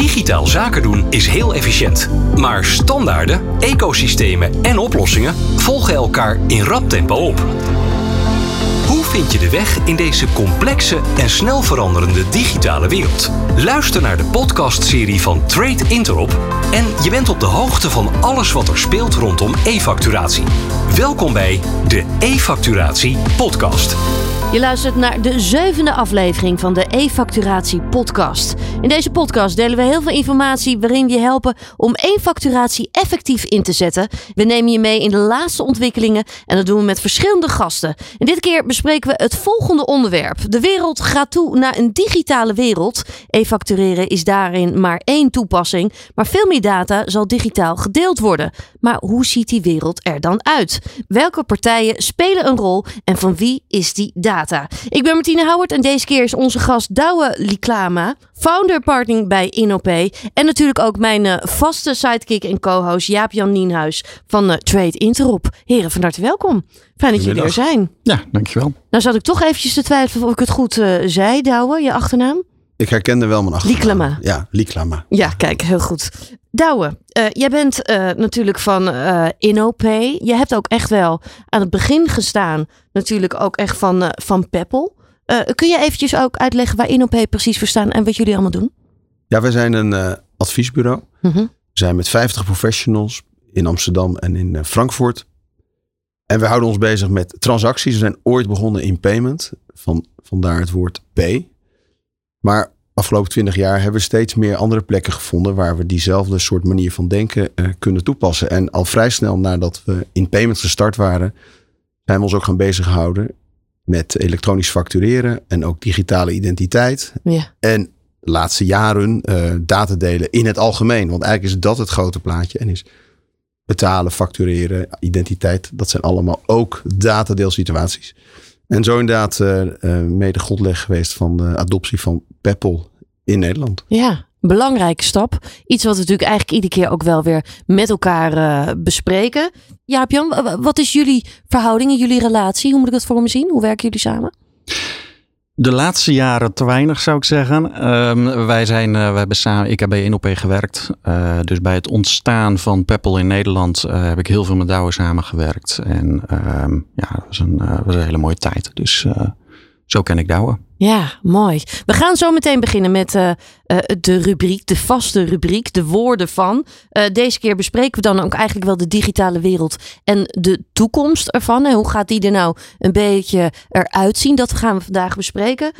Digitaal zaken doen is heel efficiënt. Maar standaarden, ecosystemen en oplossingen volgen elkaar in rap tempo op. Hoe vind je de weg in deze complexe en snel veranderende digitale wereld? Luister naar de podcastserie van Trade Interop en je bent op de hoogte van alles wat er speelt rondom e-facturatie. Welkom bij de e-facturatie podcast. Je luistert naar de zevende aflevering van de e-facturatie podcast. In deze podcast delen we heel veel informatie waarin we je helpen om e-facturatie effectief in te zetten. We nemen je mee in de laatste ontwikkelingen en dat doen we met verschillende gasten. En dit keer bespreken we het volgende onderwerp. De wereld gaat toe naar een digitale wereld. E-factureren is daarin maar één toepassing, maar veel meer data zal digitaal gedeeld worden. Maar hoe ziet die wereld er dan uit? Welke partijen spelen een rol en van wie is die data? Ik ben Martine Howard en deze keer is onze gast Douwe Liklama, founder partner bij InnoPay. En natuurlijk ook mijn uh, vaste sidekick en co-host Jaap-Jan Nienhuis van uh, Trade Interop. Heren, van harte welkom. Fijn dat jullie er zijn. Ja, dankjewel. Nou zat ik toch eventjes te twijfelen of ik het goed uh, zei, Douwe, je achternaam. Ik herkende wel mijn achternaam. Liklama. Ja, Liklama. Ja, kijk, heel goed. Douwe, uh, jij bent uh, natuurlijk van uh. Je hebt ook echt wel aan het begin gestaan, natuurlijk ook echt van, van Peppel. kun je eventjes ook uitleggen waar InnoPay precies voor staan en wat jullie allemaal doen? Ja, wij zijn een adviesbureau. Mhm. We zijn met 50 professionals in Amsterdam en in Frankfurt. En we houden ons bezig met transacties. We zijn ooit begonnen in payment. Van, vandaar het woord pay. Maar afgelopen twintig jaar hebben we steeds meer andere plekken gevonden waar we diezelfde soort manier van denken uh, kunnen toepassen. En al vrij snel nadat we in payment gestart waren, zijn we ons ook gaan bezighouden met elektronisch factureren en ook digitale identiteit. Ja. En de laatste jaren uh, data delen in het algemeen. Want eigenlijk is dat het grote plaatje en is betalen, factureren, identiteit. Dat zijn allemaal ook datadeelsituaties. En zo inderdaad uh, uh, mede grondleg geweest van de adoptie van Peppel in Nederland. Ja, belangrijke stap. Iets wat we natuurlijk eigenlijk iedere keer ook wel weer met elkaar uh, bespreken. Jaap-Jan, wat is jullie verhouding en jullie relatie? Hoe moet ik dat voor me zien? Hoe werken jullie samen? De laatste jaren te weinig zou ik zeggen. Um, wij zijn, uh, we hebben samen, ik heb bij InOP gewerkt. Uh, dus bij het ontstaan van Peppel in Nederland uh, heb ik heel veel met Douwe samengewerkt. En um, ja, dat was een, was een hele mooie tijd. Dus zo ken ik Douwe. Ja, mooi. We gaan zo meteen beginnen met uh, uh, de rubriek, de vaste rubriek, de woorden van. Uh, deze keer bespreken we dan ook eigenlijk wel de digitale wereld en de toekomst ervan. En hoe gaat die er nou een beetje eruit zien? Dat gaan we vandaag bespreken.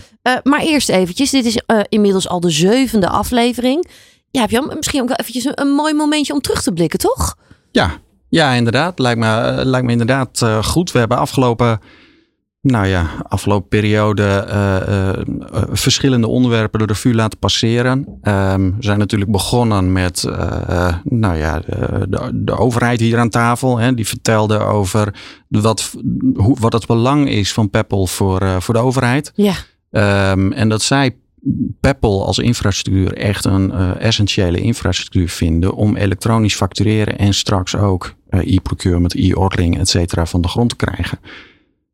maar eerst eventjes, dit is inmiddels al de zevende aflevering. Ja, heb je misschien ook wel eventjes een, een, mooi momentje om terug te blikken, toch? Ja, ja inderdaad. Lijkt me, lijkt me inderdaad goed. We hebben afgelopen nou ja, afgelopen periode uh, uh, verschillende onderwerpen door de vuur laten passeren. Um, we zijn natuurlijk begonnen met uh, nou ja, de, de, overheid hier aan tafel. Hè, die vertelde over wat, hoe, wat het belang is van Peppel voor, voor de overheid. Ja. Um, en dat zij Peppel als infrastructuur echt een essentiële infrastructuur vinden om elektronisch factureren en straks ook e-procurement, e-ordering, et cetera van de grond te krijgen.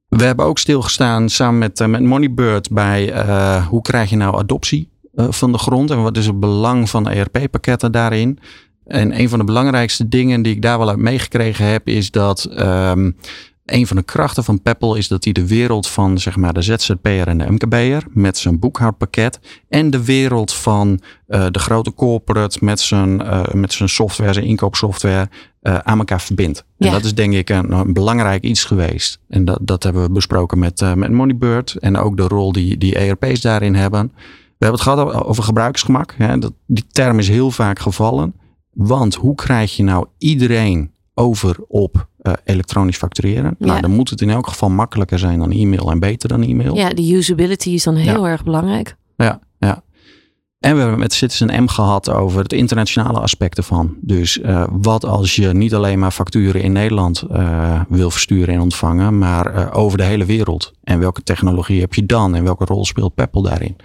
We hebben ook stilgestaan samen met, uh, met Moneybird bij uh, hoe krijg je nou adoptie uh, van de grond en wat is het belang van ERP-pakketten daarin. En een van de belangrijkste dingen die ik daar wel uit meegekregen heb is dat um, een van de krachten van Peppel is dat hij de wereld van zeg maar, de ZZP'er en de MKB'er met zijn boekhoudpakket en de wereld van uh, de grote corporate met zijn, uh, met zijn software, zijn inkoopsoftware uh, aan elkaar verbindt. Ja. En dat is denk ik een, een, belangrijk iets geweest. En dat, dat hebben we besproken met, met Moneybird en ook de rol die, die ERP's daarin hebben. We hebben het gehad over gebruiksgemak. Hè. Dat, die term is heel vaak gevallen. Want hoe krijg je nou iedereen over op uh, elektronisch factureren. Ja. Nou, dan moet het in elk geval makkelijker zijn dan e-mail en beter dan e-mail. Ja, de usability is dan heel Ja. erg belangrijk. Ja, ja. En we hebben met Citizen M gehad over het internationale aspect ervan. Dus uh, wat als je niet alleen maar facturen in Nederland uh, wil versturen en ontvangen, maar over de hele wereld. En welke technologie heb je dan en welke rol speelt Peppel daarin?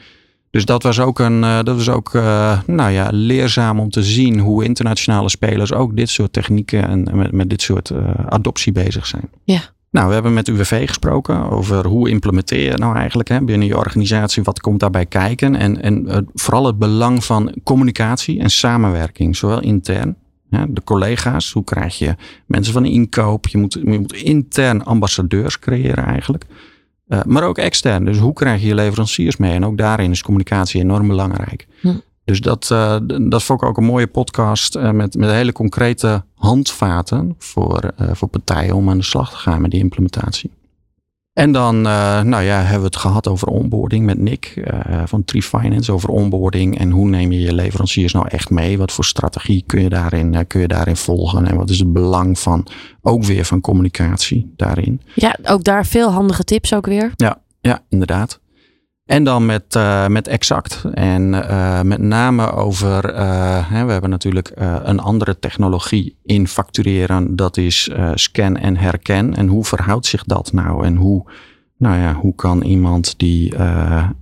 Dus dat was ook, een, uh, dat was ook uh, nou ja, leerzaam om te zien hoe internationale spelers ook dit soort technieken en met, met dit soort uh, adoptie bezig zijn. Ja, Nou, we hebben met UWV gesproken over hoe implementeer je nou eigenlijk hè, binnen je organisatie. Wat komt daarbij kijken? En, en vooral het belang van communicatie en samenwerking, zowel intern. Hè, de collega's, hoe krijg je mensen van inkoop? Je moet, je moet intern ambassadeurs creëren eigenlijk. Uh, maar ook extern. Dus hoe krijg je je leveranciers mee? En ook daarin is communicatie enorm belangrijk. Hm. Dus dat, uh, dat vond ik ook een mooie podcast uh, met, met hele concrete handvaten voor, voor partijen om aan de slag te gaan met die implementatie. En dan nou ja, hebben we het gehad over onboarding met Nick van Tree Finance. Over onboarding en hoe neem je je leveranciers nou echt mee? Wat voor strategie kun je daarin, kun je daarin volgen? En wat is het belang van ook weer van communicatie daarin? Ja, ook daar veel handige tips ook weer. Ja, ja inderdaad. En dan met, uh, met Exact. En uh, met name over, uh, hè, we hebben natuurlijk een andere technologie in factureren. Dat is scan en herken. En hoe verhoudt zich dat nou? En hoe, nou ja, hoe kan iemand die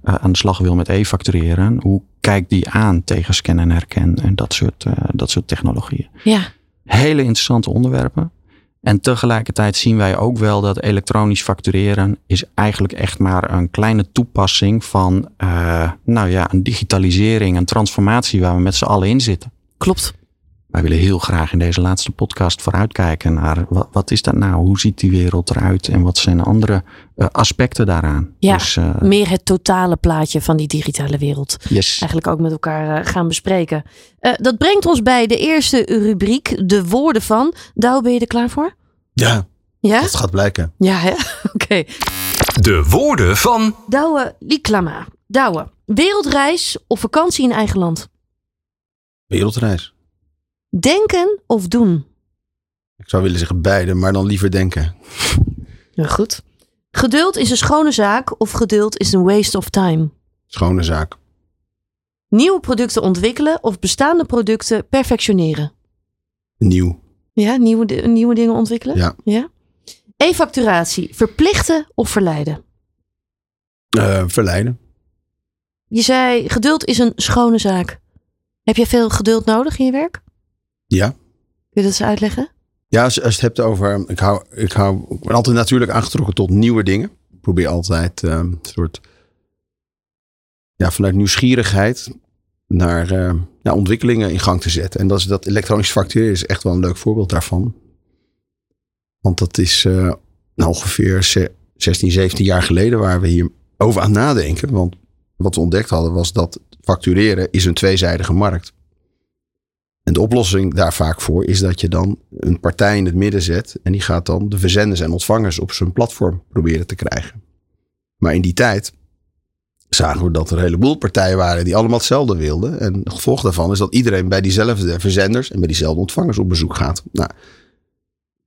aan de slag wil met e-factureren, hoe kijkt die aan tegen scan en herken en dat soort, dat soort technologieën? Ja. Hele interessante onderwerpen. En tegelijkertijd zien wij ook wel dat elektronisch factureren is eigenlijk echt maar een kleine toepassing van, uh, nou ja, een digitalisering, een transformatie waar we met z'n allen in zitten. Klopt. Wij willen heel graag in deze laatste podcast vooruitkijken naar wat, wat is dat nou? Hoe ziet die wereld eruit? En wat zijn andere uh, aspecten daaraan? Ja, dus, uh, meer het totale plaatje van die digitale wereld. Yes. Eigenlijk ook met elkaar gaan bespreken. dat brengt ons bij de eerste rubriek, de woorden van. Douw, ben je er klaar voor? Ja, ja? dat gaat blijken. Ja, oké. Okay. De woorden van... Douwe Liklama. Douwe, wereldreis of vakantie in eigen land? Wereldreis. Denken of doen? Ik zou willen zeggen beide, maar dan liever denken. Ja, goed. Geduld is een schone zaak of geduld is een waste of time? Schone zaak. Nieuwe producten ontwikkelen of bestaande producten perfectioneren? Nieuw. Ja, nieuwe, nieuwe dingen ontwikkelen? Ja. ja? E-facturatie, verplichten of verleiden? Uh, verleiden. Je zei, geduld is een schone zaak. Heb je veel geduld nodig in je werk? Ja. Kun je dat eens uitleggen? Ja, als, als je het hebt over. Ik, hou, ik, hou, ik ben altijd natuurlijk aangetrokken tot nieuwe dingen. Ik probeer altijd uh, een soort. Ja, vanuit nieuwsgierigheid naar uh, ja, ontwikkelingen in gang te zetten. En dat is dat elektronisch factureren is echt wel een leuk voorbeeld daarvan. Want dat is uh, nou ongeveer 16, 17 jaar geleden waar we hier over aan nadenken. Want wat we ontdekt hadden was dat factureren is een tweezijdige markt. En de oplossing daar vaak voor is dat je dan een partij in het midden zet. En die gaat dan de verzenders en ontvangers op zijn platform proberen te krijgen. Maar in die tijd zagen we dat er een heleboel partijen waren die allemaal hetzelfde wilden. En het gevolg daarvan is dat iedereen bij diezelfde verzenders en bij diezelfde ontvangers op bezoek gaat. Nou,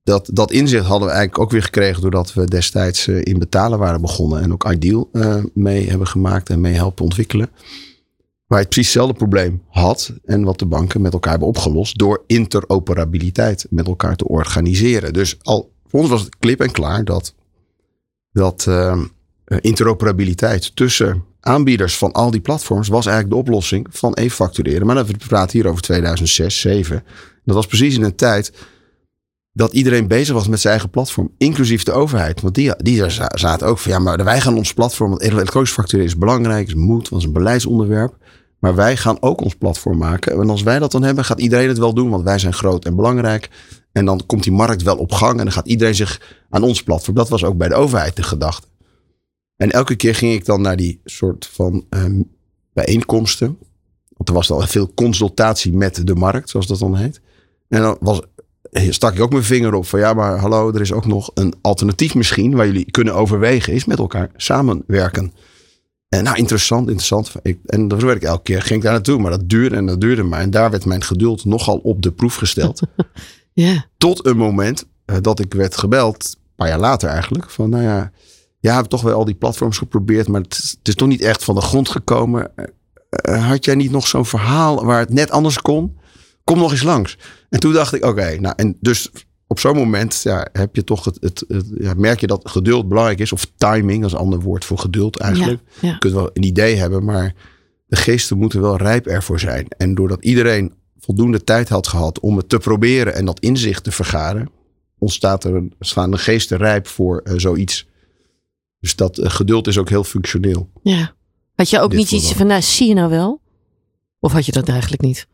dat, dat inzicht hadden we eigenlijk ook weer gekregen doordat we destijds in betalen waren begonnen. En ook Ideal uh, mee hebben gemaakt en mee helpen ontwikkelen. Waar je precies hetzelfde probleem had en wat de banken met elkaar hebben opgelost door interoperabiliteit met elkaar te organiseren. Dus al, voor ons was het klip en klaar dat, dat uh, interoperabiliteit tussen aanbieders van al die platforms was eigenlijk de oplossing van e-factureren. Maar we praten hier over 2006, 2007. Dat was precies in een tijd dat iedereen bezig was met zijn eigen platform, inclusief de overheid. Want die, die zaten ook van ja, maar wij gaan ons platform, want elektronisch factureren is belangrijk, is moet, was een beleidsonderwerp. Maar wij gaan ook ons platform maken. En als wij dat dan hebben, gaat iedereen het wel doen, want wij zijn groot en belangrijk. En dan komt die markt wel op gang en dan gaat iedereen zich aan ons platform. Dat was ook bij de overheid de gedachte. En elke keer ging ik dan naar die soort van um, bijeenkomsten. Want er was al veel consultatie met de markt, zoals dat dan heet. En dan was, stak ik ook mijn vinger op van ja, maar hallo, er is ook nog een alternatief misschien waar jullie kunnen overwegen, is met elkaar samenwerken. En nou, interessant, interessant. Ik, en dat werd ik elke keer, ging ik daar naartoe, maar dat duurde en dat duurde maar. En daar werd mijn geduld nogal op de proef gesteld. ja. Tot een moment uh, dat ik werd gebeld, een paar jaar later eigenlijk, van nou ja, ja, we hebben toch wel al die platforms geprobeerd, maar het is, het is toch niet echt van de grond gekomen. Uh, had jij niet nog zo'n verhaal waar het net anders kon? Kom nog eens langs. En toen dacht ik, oké, okay, nou en dus op zo'n moment ja, heb je toch het, het, het ja, merk je dat geduld belangrijk is. Of timing, dat is een ander woord voor geduld eigenlijk. Ja. Je kunt wel een idee hebben, maar de geesten moeten wel rijp ervoor zijn. En doordat iedereen voldoende tijd had gehad om het te proberen en dat inzicht te vergaren. ontstaat er een, staan de geesten rijp voor eh, zoiets. Dus dat eh, geduld is ook heel functioneel. Ja. Had je ook Dit niet iets van, nou zie je nou wel? Of had je dat eigenlijk niet?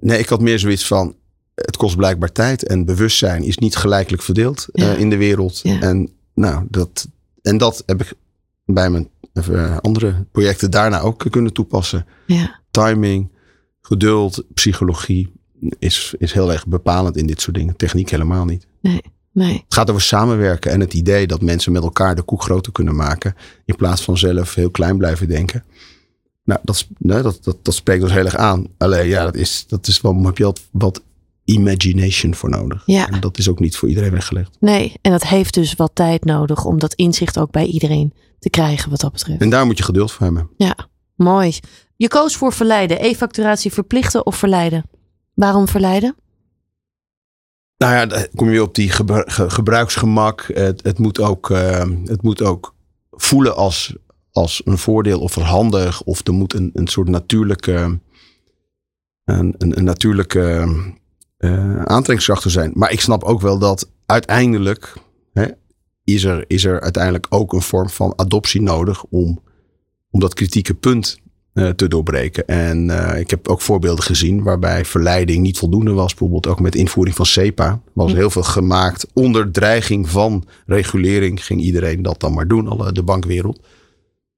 Nee, ik had meer zoiets van. Het kost blijkbaar tijd en bewustzijn is niet gelijkelijk verdeeld Ja. eh, in de wereld. Ja. En, nou, dat, en dat heb ik bij mijn eh, andere projecten daarna ook kunnen toepassen. Ja. Timing, geduld, psychologie is, is heel erg bepalend in dit soort dingen. Techniek helemaal niet. Nee. Het gaat over samenwerken en het idee dat mensen met elkaar de koek groter kunnen maken. In plaats van zelf heel klein blijven denken. Nou, dat, nee, dat, dat, dat spreekt ons heel erg aan. Alleen ja, dat is, dat is wel, heb je wat imagination voor nodig. Ja. En dat is ook niet voor iedereen weggelegd. Nee. En dat heeft dus wat tijd nodig om dat inzicht ook bij iedereen te krijgen wat dat betreft. En daar moet je geduld voor hebben. Ja, mooi. Je koos voor verleiden. E-facturatie verplichten of verleiden? Waarom verleiden? Nou ja, dan kom je weer op die gebru- ge- gebruiksgemak. Het, het, moet ook, eh, het moet ook voelen als, als een voordeel of handig. Of er moet een, een soort natuurlijke, een, een, een natuurlijke aantrekkingskracht er zijn. Maar ik snap ook wel dat uiteindelijk hè, is, er, is er uiteindelijk ook een vorm van adoptie nodig om, om dat kritieke punt eh, te doorbreken. En eh, ik heb ook voorbeelden gezien waarbij verleiding niet voldoende was. Bijvoorbeeld ook met de invoering van SEPA. Er was Hm. heel veel gemaakt. Onder dreiging van regulering ging iedereen dat dan maar doen, alle, de bankwereld.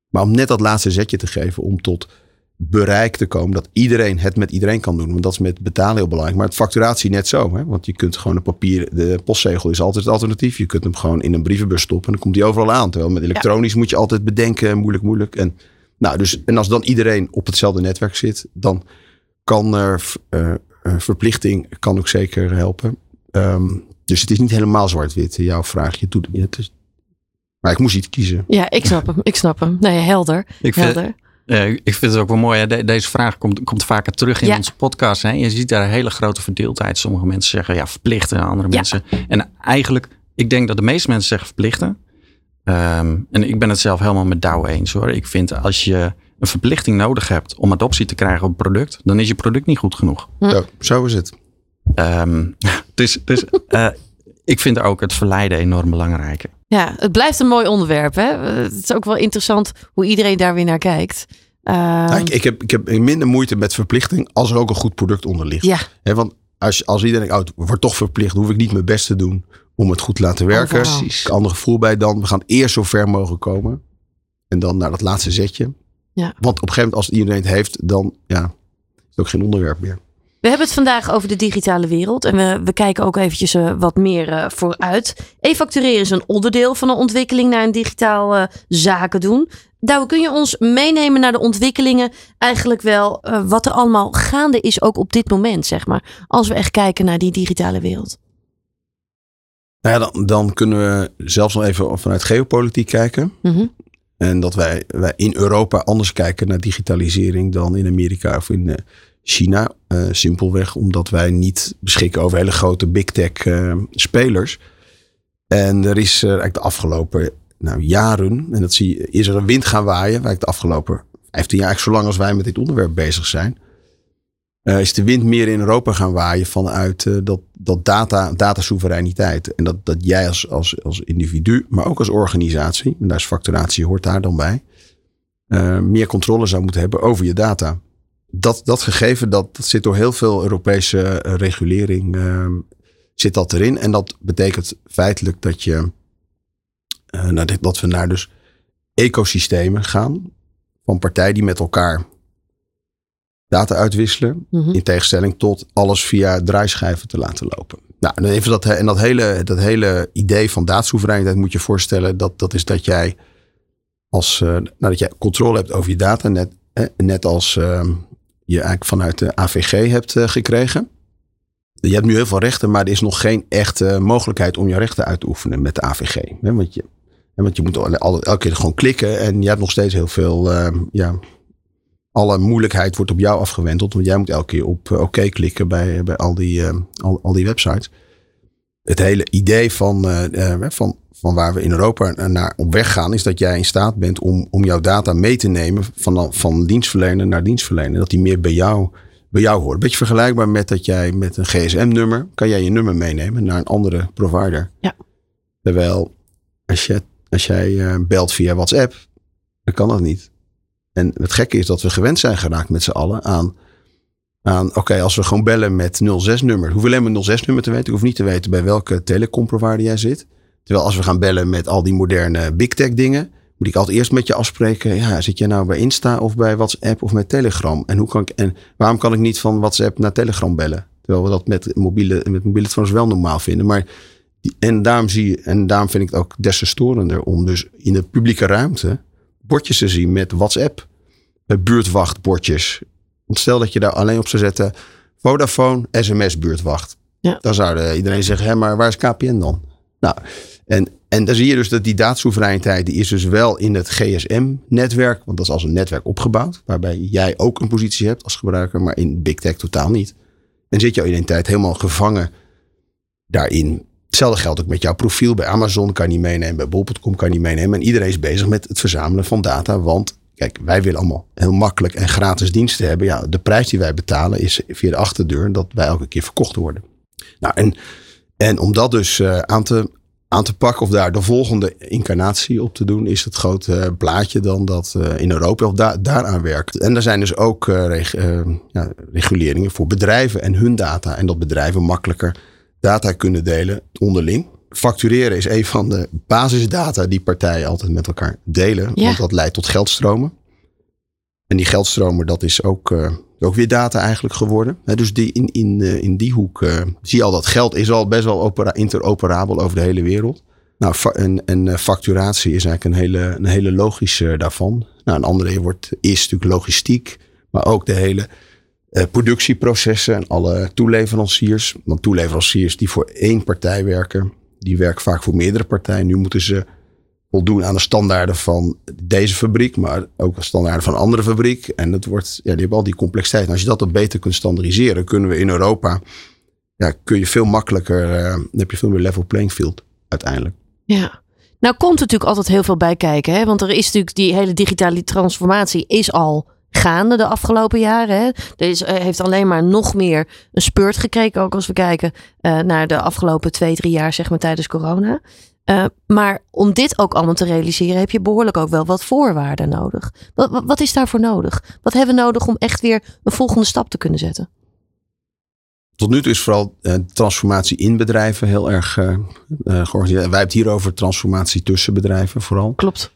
Maar om net dat laatste zetje te geven om tot bereik te komen dat iedereen het met iedereen kan doen. Want dat is met betalen heel belangrijk. Maar het facturatie net zo. Hè? Want je kunt gewoon een papier, de postzegel is altijd het alternatief. Je kunt hem gewoon in een brievenbus stoppen en dan komt hij overal aan. Terwijl met elektronisch moet je altijd bedenken, moeilijk, moeilijk. En, nou, dus, en als dan iedereen op hetzelfde netwerk zit, dan kan er eh, eh, verplichting kan ook zeker helpen. Ehm, dus het is niet helemaal zwart-wit, jouw vraag. Je doet, het is, maar ik moest iets kiezen. Ja, ik snap hem. Ik snap hem. Nee, helder. Ik vind, eh, ik vind het ook wel mooi. Hè? De- deze vraag komt, komt vaker terug in Ja. onze podcast. Hè? Je ziet daar een hele grote verdeeldheid. Sommige mensen zeggen ja, verplichten. Andere Ja. mensen. En eigenlijk, ik denk dat de meeste mensen zeggen verplichten. Ehm, en ik ben het zelf helemaal met Douwe eens hoor. Ik vind als je een verplichting nodig hebt om adoptie te krijgen op een product, dan is je product niet goed genoeg. Hm. Zo, zo is het. Ehm, dus dus eh, ik vind ook het verleiden enorm belangrijk. Ja, het blijft een mooi onderwerp. Hè? Het is ook wel interessant hoe iedereen daar weer naar kijkt. Ehm, Nou, ik, ik, heb, ik heb minder moeite met verplichting als er ook een goed product onder ligt. ja, Hè, want als, als iedereen denkt, oh, het wordt toch verplicht, hoef ik niet mijn best te doen om het goed te laten werken. Precies. Een ander gevoel bij dan, we gaan eerst zo ver mogelijk komen. En dan naar dat laatste zetje. Ja. Want op een gegeven moment, als iedereen het heeft, dan ja, is het ook geen onderwerp meer. We hebben het vandaag over de digitale wereld. En we, we kijken ook eventjes eh, wat meer eh, vooruit. E-factureren is een onderdeel van de ontwikkeling naar een digitaal eh, zaken doen. Douwe, kun je ons meenemen naar de ontwikkelingen? Eigenlijk wel wat er allemaal gaande is, ook op dit moment, zeg maar. Als we echt kijken naar die digitale wereld. Nou ja, dan, dan kunnen we zelfs nog even vanuit geopolitiek kijken. Mhm. En dat wij, wij in Europa anders kijken naar digitalisering dan in Amerika of in China. Eh, simpelweg omdat wij niet beschikken over hele grote big tech eh, spelers. En er is eh, eigenlijk de afgelopen nou, jaren, en dat zie je, is er een wind gaan waaien. Eigenlijk de afgelopen 15 jaar, eigenlijk zolang als wij met dit onderwerp bezig zijn. is de wind meer in Europa gaan waaien vanuit dat, dat data, datasoevereiniteit. En dat, dat jij als, als, als individu, maar ook als organisatie, en daar is facturatie hoort daar dan bij, meer controle zou moeten hebben over je data. Dat, dat gegeven, dat, dat zit door heel veel Europese eh, regulering, eh, zit dat erin. En dat betekent feitelijk dat je, eh, nou, dat- dat we naar dus ecosystemen gaan van partijen die met elkaar data uitwisselen. Mhm. In tegenstelling tot alles via draaischijven te laten lopen. Nou, en even dat, en dat hele, dat hele idee van datasoevereiniteit moet je voorstellen. Dat, dat is dat jij als nou, dat jij controle hebt over je data. Net, net als ehm, je eigenlijk vanuit de AVG hebt eh, gekregen. Je hebt nu heel veel rechten, maar er is nog geen echte mogelijkheid om je rechten uit te oefenen met de AVG. Hè? Want, je, want je moet elke keer gewoon klikken en je hebt nog steeds heel veel ehm, ja, alle moeilijkheid wordt op jou afgewenteld. Want jij moet elke keer op eh, oké klikken bij, bij al, die, eh, al, al die websites. Het hele idee van, eh, eh, van, van waar we in Europa naar op weg gaan, is dat jij in staat bent om, om jouw data mee te nemen van, van dienstverlener naar dienstverlener. Dat die meer bij jou, bij jou horen. Beetje vergelijkbaar met dat jij met een gsm-nummer, kan jij je nummer meenemen naar een andere provider. Ja. Terwijl als, je, als jij eh, belt via WhatsApp, dan kan dat niet. En het gekke is dat we gewend zijn geraakt met z'n allen aan, aan oké, als we gewoon bellen met 06-nummer. Hoef alleen maar 06-nummer te weten. Ik hoef niet te weten bij welke telecomprovider jij zit. Terwijl als we gaan bellen met al die moderne big tech dingen, moet ik altijd eerst met je afspreken. Ja, zit je nou bij Insta of bij WhatsApp of met Telegram? En, hoe kan ik, en waarom kan ik niet van WhatsApp naar Telegram bellen? Terwijl we dat met mobiele, met mobiele wel normaal vinden. Maar en daarom zie je, en daarom vind ik het ook des te storender om dus in de publieke ruimte bordjes te zien met WhatsApp buurtwachtbordjes. Want stel dat je daar alleen op zou zetten Vodafone sms buurtwacht. Ja. Dan zou iedereen zeggen, hé, maar waar is KPN dan? Nou, en, en dan zie je dus dat die daadsoevereiniteit, die is dus wel in het GSM-netwerk. Want dat is als een netwerk opgebouwd. Waarbij jij ook een positie hebt als gebruiker, maar in Big Tech totaal niet. En zit jouw identiteit helemaal gevangen daarin. Hetzelfde geldt ook met jouw profiel. Bij Amazon kan je niet meenemen, bij bol.com kan je niet meenemen. En iedereen is bezig met het verzamelen van data. Want kijk, wij willen allemaal heel makkelijk en gratis diensten hebben. Ja, de prijs die wij betalen is via de achterdeur dat wij elke keer verkocht worden. Nou, en, en om dat dus uh, aan te, aan te pakken of daar de volgende incarnatie op te doen, is het grote blaadje dan dat uh, in Europa of da daaraan werkt. En er zijn dus ook ja, reguleringen voor bedrijven en hun data. En dat bedrijven makkelijker data kunnen delen onderling. Factureren is een van de basisdata die partijen altijd met elkaar delen. Ja. Want dat leidt tot geldstromen. En die geldstromen, dat is ook, uh, ook weer data eigenlijk geworden. He, dus die, in, in, uh, in die hoek uh, zie je al dat geld is al best wel interoperabel over de hele wereld. Nou, en, en facturatie is eigenlijk een hele, een hele logische daarvan. Nou, een andere wordt, is natuurlijk logistiek. Maar ook de hele productieprocessen en alle toeleveranciers. Want toeleveranciers die voor één partij werken, die werken vaak voor meerdere partijen. Nu moeten ze voldoen aan de standaarden van deze fabriek, maar ook de standaarden van andere fabriek. En het wordt, ja, die hebben al die complexiteit. Als je dat dan beter kunt standaardiseren, kunnen we in Europa, ja, kun je veel makkelijker, uh, dan heb je veel meer level playing field uiteindelijk. Ja. Nou komt er natuurlijk altijd heel veel bij kijken, hè? want er is natuurlijk die hele digitale transformatie is al gaande de afgelopen jaren. Hè. Er is, uh, heeft alleen maar nog meer een spurt gekregen, ook als we kijken uh, naar de afgelopen twee, drie jaar, zeg maar tijdens corona. Uh, maar om dit ook allemaal te realiseren, heb je behoorlijk ook wel wat voorwaarden nodig. Wat, wat, wat, is daarvoor nodig? Wat hebben we nodig om echt weer een volgende stap te kunnen zetten? Tot nu toe is vooral uh, transformatie in bedrijven heel erg uh, georganiseerd. Wij hebben het hier over transformatie tussen bedrijven vooral. Klopt.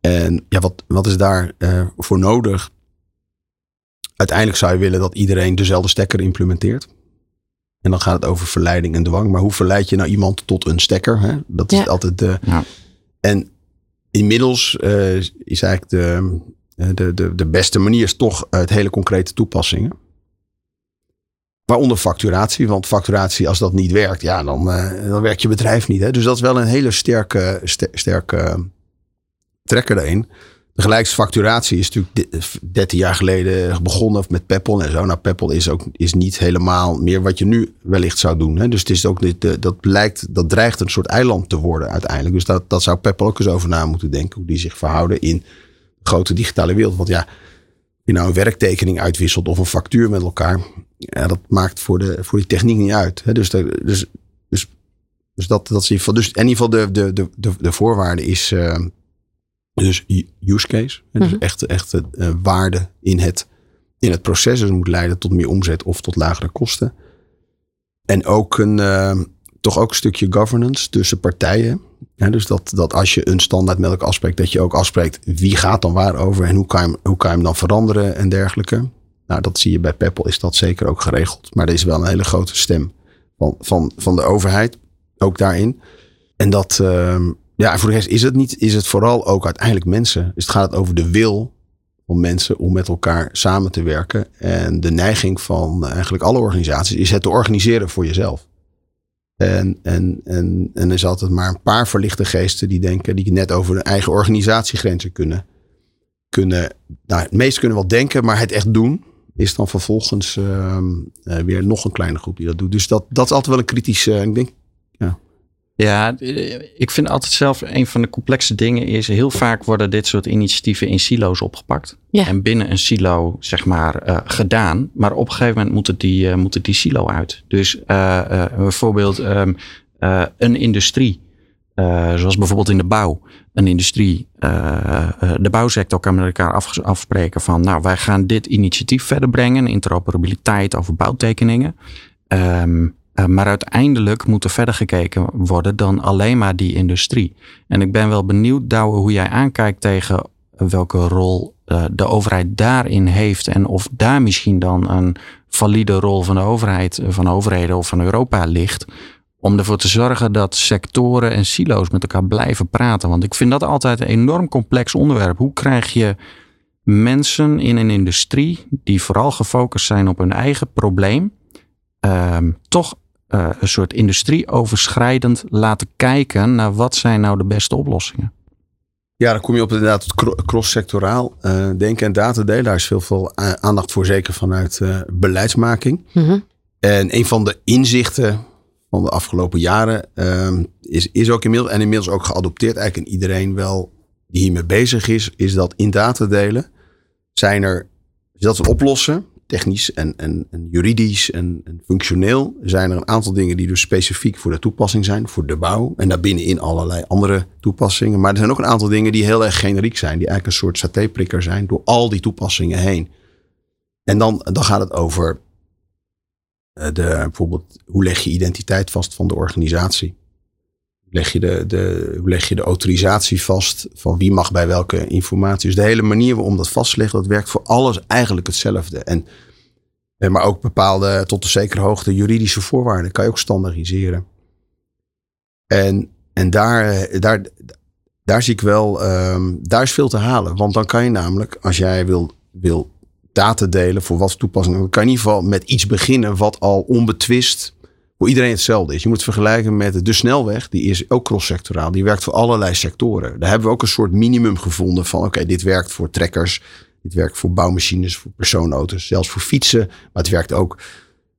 En ja, wat, wat is daar voor nodig? Uiteindelijk zou je willen dat iedereen dezelfde stekker implementeert. En dan gaat het over verleiding en dwang. Maar hoe verleid je nou iemand tot een stekker? Hè? Dat is Ja. altijd de. Ja. En inmiddels eh, is eigenlijk de, eh, de, de, de beste manier is toch het hele concrete toepassingen. Waaronder facturatie. Want facturatie, als dat niet werkt, ja, dan, eh, dan werkt je bedrijf niet. Hè? Dus dat is wel een hele sterke, ster- sterke trekker daarin. Tegelijk is facturatie is natuurlijk 13 jaar geleden begonnen met Peppel en zo. Nou, Peppel is ook is niet helemaal meer wat je nu wellicht zou doen. Hè? Dus het is ook niet, eh, dat lijkt, dat dreigt een soort eiland te worden uiteindelijk. Dus dat, dat zou Peppel ook eens over na moeten denken. Hoe die zich verhouden in de grote digitale wereld. Want ja, je nou een werktekening uitwisselt of een factuur met elkaar. Ja, dat maakt voor, de, voor die techniek niet uit. Hè? Dus, de, dus, dus, dus dat, dat is in ieder geval. Dus in ieder geval de, de, de, de, de voorwaarde is. Uh, dus use case. Dus Mhm. echt, echt uh, waarde in het, in het proces. Dus het moet leiden tot meer omzet of tot lagere kosten. En ook een, uh, toch ook een stukje governance tussen partijen. Ja, dus dat, dat als je een standaard elkaar afspreekt, dat je ook afspreekt wie gaat dan waarover en hoe kan je hem, hoe kan je hem dan veranderen en dergelijke. Nou, dat zie je bij Peppel is dat zeker ook geregeld. Maar er is wel een hele grote stem van, van, van de overheid, ook daarin. En dat, uh, ja, voor de rest is het niet, is het vooral ook uiteindelijk mensen. Dus het gaat over de wil van mensen om met elkaar samen te werken. En de neiging van eigenlijk alle organisaties is het te organiseren voor jezelf. En, en, en, en er is altijd maar een paar verlichte geesten die denken, die net over hun eigen organisatiegrenzen kunnen. kunnen nou, het meest kunnen wel denken, maar het echt doen is dan vervolgens uh, uh, weer nog een kleine groep die dat doet. Dus dat, dat is altijd wel een kritische, ik denk, ja, eh, ik vind altijd zelf een van de complexe dingen is heel vaak worden dit soort initiatieven in silo's opgepakt. Ja. En binnen een silo, zeg maar, uh, gedaan. Maar op een gegeven moment moet het die, uh, moet het die silo uit. Dus bijvoorbeeld um, een industrie, zoals bijvoorbeeld in de bouw. Een industrie, de bouwsector kan met elkaar af, afspreken van, nou, wij gaan dit initiatief verder brengen. Interoperabiliteit over bouwtekeningen. Um, uh, maar uiteindelijk moet er verder gekeken worden dan alleen maar die industrie. En ik ben wel benieuwd, Douwe, hoe jij aankijkt tegen welke rol uh, de overheid daarin heeft. En of daar misschien dan een valide rol van de overheid, van overheden of van Europa ligt. Om ervoor te zorgen dat sectoren en silo's met elkaar blijven praten. Want ik vind dat altijd een enorm complex onderwerp. Hoe krijg je mensen in een industrie die vooral gefocust zijn op hun eigen probleem, uh, toch uh, een soort industrieoverschrijdend laten kijken naar wat zijn nou de beste oplossingen. Ja, dan kom je op inderdaad cross-sectoraal uh, denken en datadelen. Daar is veel, veel eh, aandacht voor, zeker vanuit uh, beleidsmaking. Mm -hmm. En een van de inzichten van de afgelopen jaren uh, is, is ook inmiddels, en inmiddels ook geadopteerd, eigenlijk in iedereen wel die hiermee bezig is, is dat in datadelen zijn er, als je dat wil oplossen, technisch en, en, juridisch en, functioneel zijn er een aantal dingen die dus specifiek voor de toepassing zijn, voor de bouw. En daarbinnenin allerlei andere toepassingen. Maar er zijn ook een aantal dingen die heel erg generiek zijn, die eigenlijk een soort satéprikker zijn door al die toepassingen heen. En dan, dan gaat het over de, bijvoorbeeld, hoe leg je identiteit vast van de organisatie? Leg je de, de, leg je de autorisatie vast van wie mag bij welke informatie. Dus de hele manier waarop dat vastlegt, dat werkt voor alles eigenlijk hetzelfde. En, maar ook bepaalde, tot een zekere hoogte, juridische voorwaarden kan je ook standaardiseren. En, en daar, daar, daar zie ik wel, um, daar is veel te halen. Want dan kan je namelijk, als jij wil, wil data delen voor wat toepassing, dan kan je in ieder geval met iets beginnen wat al onbetwist voor iedereen hetzelfde is. Je moet het vergelijken met de snelweg, die is ook cross-sectoraal. Die werkt voor allerlei sectoren. Daar hebben we ook een soort minimum gevonden van oké, dit werkt voor trekkers, dit werkt voor bouwmachines, voor personenauto's, zelfs voor fietsen. Maar het werkt ook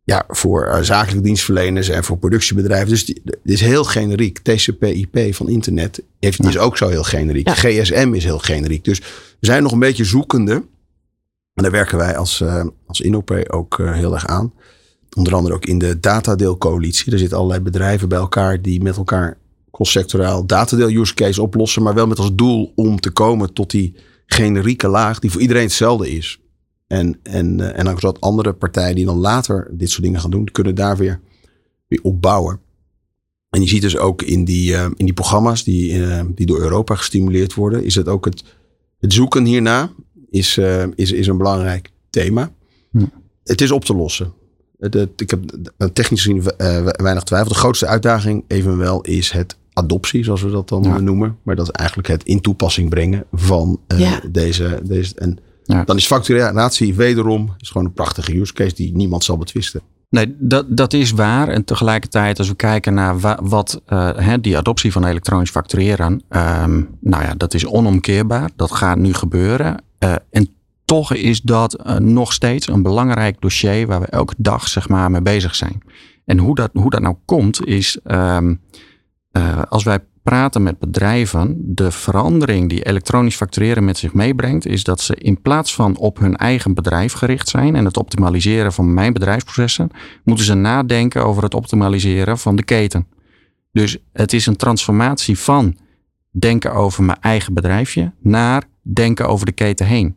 ja, voor uh, zakelijke dienstverleners en voor productiebedrijven. Dus dit is heel generiek. TCP/IP van internet heeft, is ook zo heel generiek. Ja. GSM is heel generiek. Dus we zijn nog een beetje zoekende. En daar werken wij als, uh, als ook uh, heel erg aan onder andere ook in de datadeelcoalitie. Er zitten allerlei bedrijven bij elkaar die met elkaar cross-sectoraal datadeel use case oplossen, maar wel met als doel om te komen tot die generieke laag die voor iedereen hetzelfde is. En, en, en dan zodat andere partijen die dan later dit soort dingen gaan doen, kunnen daar weer, weer opbouwen. En je ziet dus ook in die, uh, in die programma's die, uh, die door Europa gestimuleerd worden, is het ook het, het zoeken hierna is, uh, is, is een belangrijk thema. Hm. Het is op te lossen. De, ik heb technisch gezien uh, weinig twijfel. De grootste uitdaging evenwel is het adoptie, zoals we dat dan ja. noemen. Maar dat is eigenlijk het in toepassing brengen van uh, ja. deze, deze. En ja. dan is facturatie wederom is gewoon een prachtige use case die niemand zal betwisten. Nee, dat, dat is waar. En tegelijkertijd, als we kijken naar wa, wat uh, die adoptie van elektronisch factureren, um, nou ja, dat is onomkeerbaar. Dat gaat nu gebeuren. Uh, en toch is dat uh, nog steeds een belangrijk dossier waar we elke dag zeg maar, mee bezig zijn. En hoe dat, hoe dat nou komt, is um, uh, als wij praten met bedrijven, de verandering die elektronisch factureren met zich meebrengt, is dat ze in plaats van op hun eigen bedrijf gericht zijn en het optimaliseren van mijn bedrijfsprocessen, moeten ze nadenken over het optimaliseren van de keten. Dus het is een transformatie van denken over mijn eigen bedrijfje naar denken over de keten heen.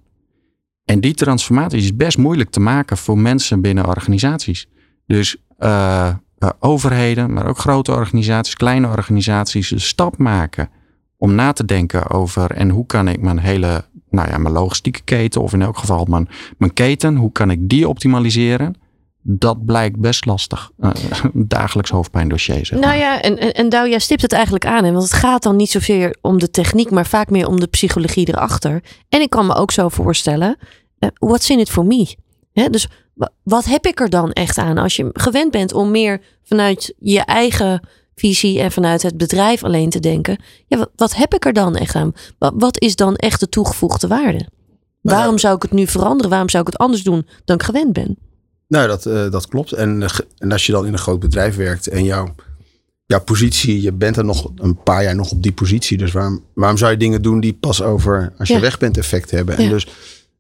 En die transformatie is best moeilijk te maken voor mensen binnen organisaties. Dus uh, uh, overheden, maar ook grote organisaties, kleine organisaties, een stap maken om na te denken over en hoe kan ik mijn hele, nou ja, mijn logistieke keten of in elk geval mijn, mijn keten, hoe kan ik die optimaliseren? Dat blijkt best lastig. Uh, een dagelijks hoofdpijndossier. Zeg maar. Nou ja, en, en, en Douw, jij stipt het eigenlijk aan. Hè? Want het gaat dan niet zozeer om de techniek, maar vaak meer om de psychologie erachter. En ik kan me ook zo voorstellen, uh, what's in it for me? Hè? Dus wat heb ik er dan echt aan als je gewend bent om meer vanuit je eigen visie en vanuit het bedrijf alleen te denken? Ja, wat, wat heb ik er dan echt aan? Wat, wat is dan echt de toegevoegde waarde? Nou, Waarom zou ik het nu veranderen? Waarom zou ik het anders doen dan ik gewend ben? Nou, dat, uh, dat klopt. En, uh, en als je dan in een groot bedrijf werkt en jouw ja, positie. Je bent er nog een paar jaar nog op die positie. Dus waarom, waarom zou je dingen doen die pas over als je Ja. weg bent effect hebben? En dus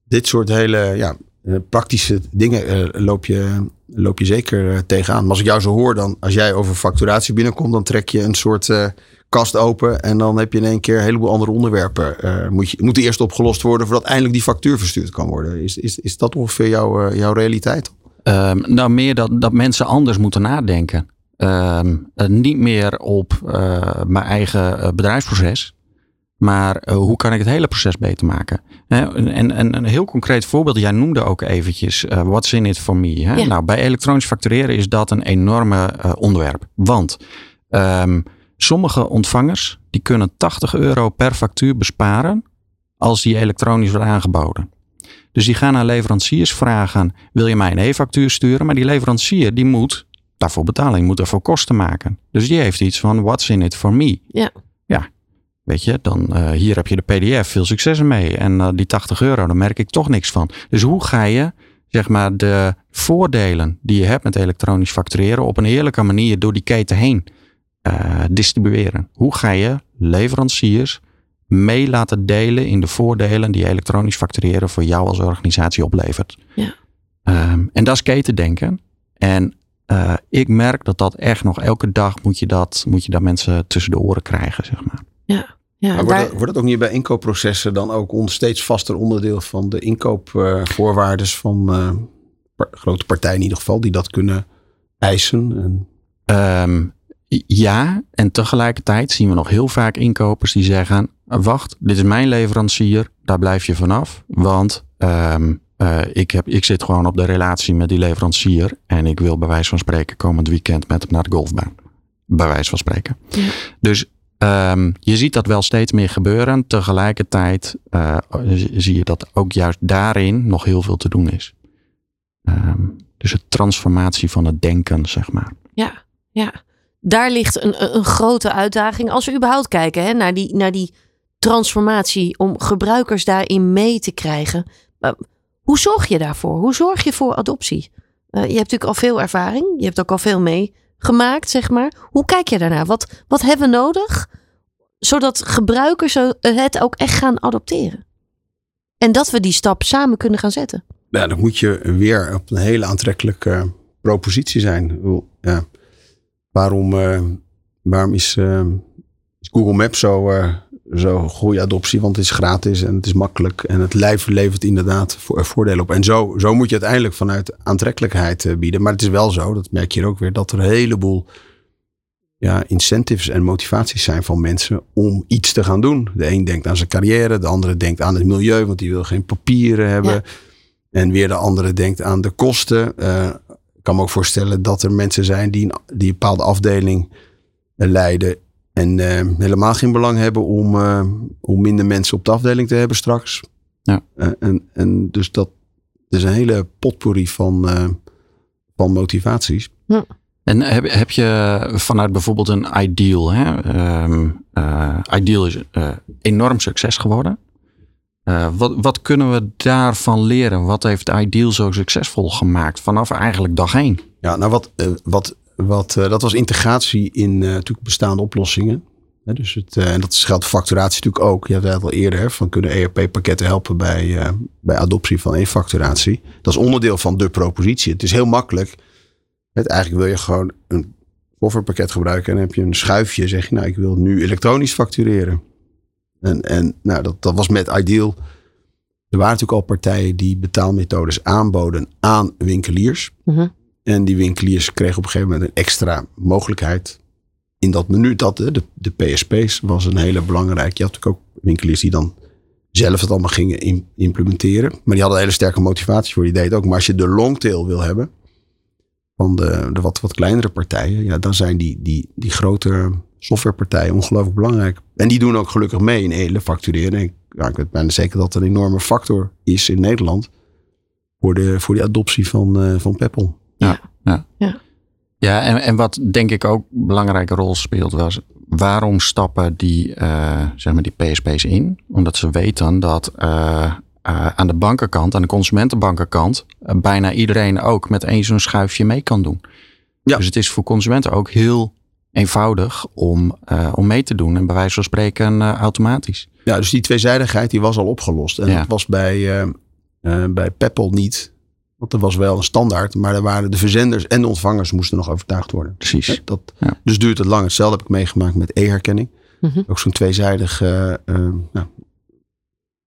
dit soort hele ja, eh, praktische dingen eh, loop, je, loop je zeker eh, tegenaan. Maar als ik jou zo hoor, dan als jij over facturatie binnenkomt, dan trek je een soort eh, kast open. En dan heb je in één keer een heleboel andere onderwerpen. eh moet je, moeten eerst opgelost worden voordat eindelijk die factuur verstuurd kan worden. Is, is, is dat ongeveer jouw, eh, jouw realiteit? Ehm, nou, meer dat, dat mensen anders moeten nadenken. Ehm, eh, niet meer op eh, mijn eigen eh, bedrijfsproces. Maar hoe kan ik het hele proces beter maken? Hè, en, en een heel concreet voorbeeld. Jij noemde ook eventjes eh, what's in it for me. Hè? Ja. Nou, bij elektronisch factureren is dat een enorme onderwerp. Want ehm, sommige ontvangers die kunnen 80 euro per factuur besparen als die elektronisch wordt aangeboden. Dus die gaan naar leveranciers vragen: wil je mij een e-factuur sturen? Maar die leverancier die moet daarvoor betalen, die moet daarvoor kosten maken. Dus die heeft iets van: what's in it for me? Ja. Ja. Weet je, dan eh, hier heb je de PDF, veel succes ermee. En eh, die 80 euro, daar merk ik toch niks van. Dus hoe ga je, zeg maar, de voordelen die je hebt met elektronisch factureren op een eerlijke manier door die keten heen eh, distribueren? Hoe ga je leveranciers mee laten delen in de voordelen die elektronisch factureren voor jou als organisatie oplevert? Ja. Ehm, en dat is ketendenken. En eh, ik merk dat dat echt nog elke dag moet je dat, moet je dat mensen tussen de oren krijgen, zeg maar. Ja, Maar wordt, daar- dat, wordt dat ook niet bij inkoopprocessen dan ook een steeds vaster onderdeel van de inkoopvoorwaarden van eh, par- grote partijen in ieder geval, die dat kunnen eisen? En, Ehm, ja, en tegelijkertijd zien we nog heel vaak inkopers die zeggen: Wacht, dit is mijn leverancier, daar blijf je vanaf. Want ehm, eh, ik, heb, ik zit gewoon op de relatie met die leverancier. En ik wil bij wijze van spreken komend weekend met hem naar de golfbaan. Bij wijze van spreken. Ja. Dus ehm, je ziet dat wel steeds meer gebeuren. Tegelijkertijd eh, zie je dat ook juist daarin nog heel veel te doen is. Ehm, dus de transformatie van het denken, zeg maar. Ja, ja. Daar ligt een, een- een grote uitdaging. Als we überhaupt kijken hè, naar, die, naar die transformatie om gebruikers daarin mee te krijgen. Hoe zorg je daarvoor? Hoe zorg je voor adoptie? Eh, je hebt natuurlijk al veel ervaring. Je hebt ook al veel meegemaakt, zeg maar. Hoe kijk je daarnaar? Wat, wat hebben we nodig? Zodat gebruikers het ook echt gaan adopteren. En dat we die stap samen kunnen gaan zetten. ja, dan moet je weer op een hele aantrekkelijke propositie zijn. Ja. Waarom, eh, waarom is, eh, Google Maps zo, eh, zo goede adoptie? Want het is gratis en het is makkelijk. En het lijf levert inderdaad vo- voordelen op. En zo, zo moet je uiteindelijk vanuit aantrekkelijkheid eh, bieden. Maar het is wel zo, dat merk je hier ook weer, dat er een heleboel ja, incentives en motivaties zijn van mensen om iets te gaan doen. De een denkt aan zijn carrière, de andere denkt aan het milieu, want die wil geen papieren hebben. Ja. En weer de andere denkt aan de kosten. Eh, ik kan me ook voorstellen dat er mensen zijn die een, die een bepaalde afdeling eh, leiden. En eh, helemaal geen belang hebben om, eh, om minder mensen op de afdeling te hebben straks. Ja. Eh, en, en dus dat is een hele potpourri van, eh, van motivaties. En heb, heb je vanuit bijvoorbeeld een Ideal, hè? ehm, eh, Ideal is eh, enorm succes geworden. Eh, wat, wat kunnen we daarvan leren? Wat heeft Ideal zo succesvol gemaakt vanaf eigenlijk dag één? Ja, nou wat, wat, wat eh, dat was integratie in eh, bestaande oplossingen. Dus het, eh, en dat geldt facturatie natuurlijk ook. Je had het al eerder hè, van kunnen ERP-pakketten helpen bij, bij adoptie van e-facturatie. Dat is onderdeel van de propositie. Het is heel makkelijk. Eigenlijk wil je gewoon een softwarepakket gebruiken en dan heb je een schuifje. Zeg je, nou, ik wil nu elektronisch factureren. En, en nou, dat, dat was met Ideal. Er waren natuurlijk al partijen die betaalmethodes aanboden aan winkeliers. Mhm. En die winkeliers kregen op een gegeven moment een extra mogelijkheid in dat menu. Dat, de, de PSP's was een hele belangrijke. Je had natuurlijk ook winkeliers die dan zelf het allemaal gingen im- implementeren. Maar die hadden een hele sterke motivatie voor. Die deed ook. Maar als je de longtail wil hebben van de, de wat, wat kleinere partijen. Ja, dan zijn die, die, die grote softwarepartijen ongelooflijk belangrijk. En die doen ook gelukkig mee in hele factureren. En ik, weet bijna zeker dat er een enorme factor is in Nederland. Voor, de, voor die adoptie van, eh van Peppel. Ja, en, en wat denk ik ook een belangrijke rol speelt was, waarom stappen die, eh, zeg maar die PSP's in? Omdat ze weten dat eh, eh, aan de bankenkant, aan de consumentenbankenkant, bijna iedereen ook met één zo'n schuifje mee kan doen. Ja. Dus het is voor consumenten ook heel eenvoudig om, om mee te doen. En bij wijze van spreken automatisch. Ja, dus die tweezijdigheid die was al opgelost. En dat was bij, bij Peppel niet. Want er was wel een standaard, maar er waren de verzenders en de ontvangers moesten nog overtuigd worden. Precies. Dat, Dus duurt het lang. Hetzelfde heb ik meegemaakt met e-herkenning. Mhm. Ook zo'n tweezijdig uh, nou,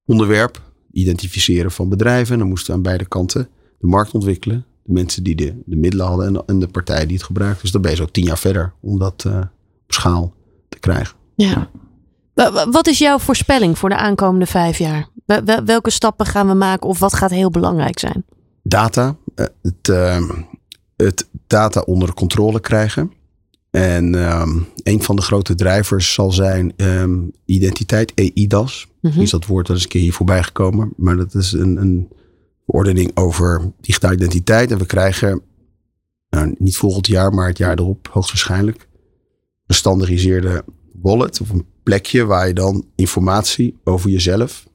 onderwerp. Identificeren van bedrijven. Dan moesten aan beide kanten de markt ontwikkelen. De mensen die de, de middelen hadden en, en de partijen die het gebruikten. Dus dan ben je zo tien jaar verder om dat uh, op schaal te krijgen. Ja. Wat is jouw voorspelling voor de aankomende vijf jaar? Welke stappen gaan we maken of wat gaat heel belangrijk zijn? Data. Het, het data onder controle krijgen. En um, een van de grote drijvers zal zijn um, identiteit, EIDAS. Mm Is dat woord dat is een keer hier voorbij gekomen. Maar dat is een, een verordening over digitale identiteit. En we krijgen, nou, niet volgend jaar, maar het jaar erop, hoogstwaarschijnlijk, een standaardiseerde wallet. Of een plekje waar je dan informatie over jezelf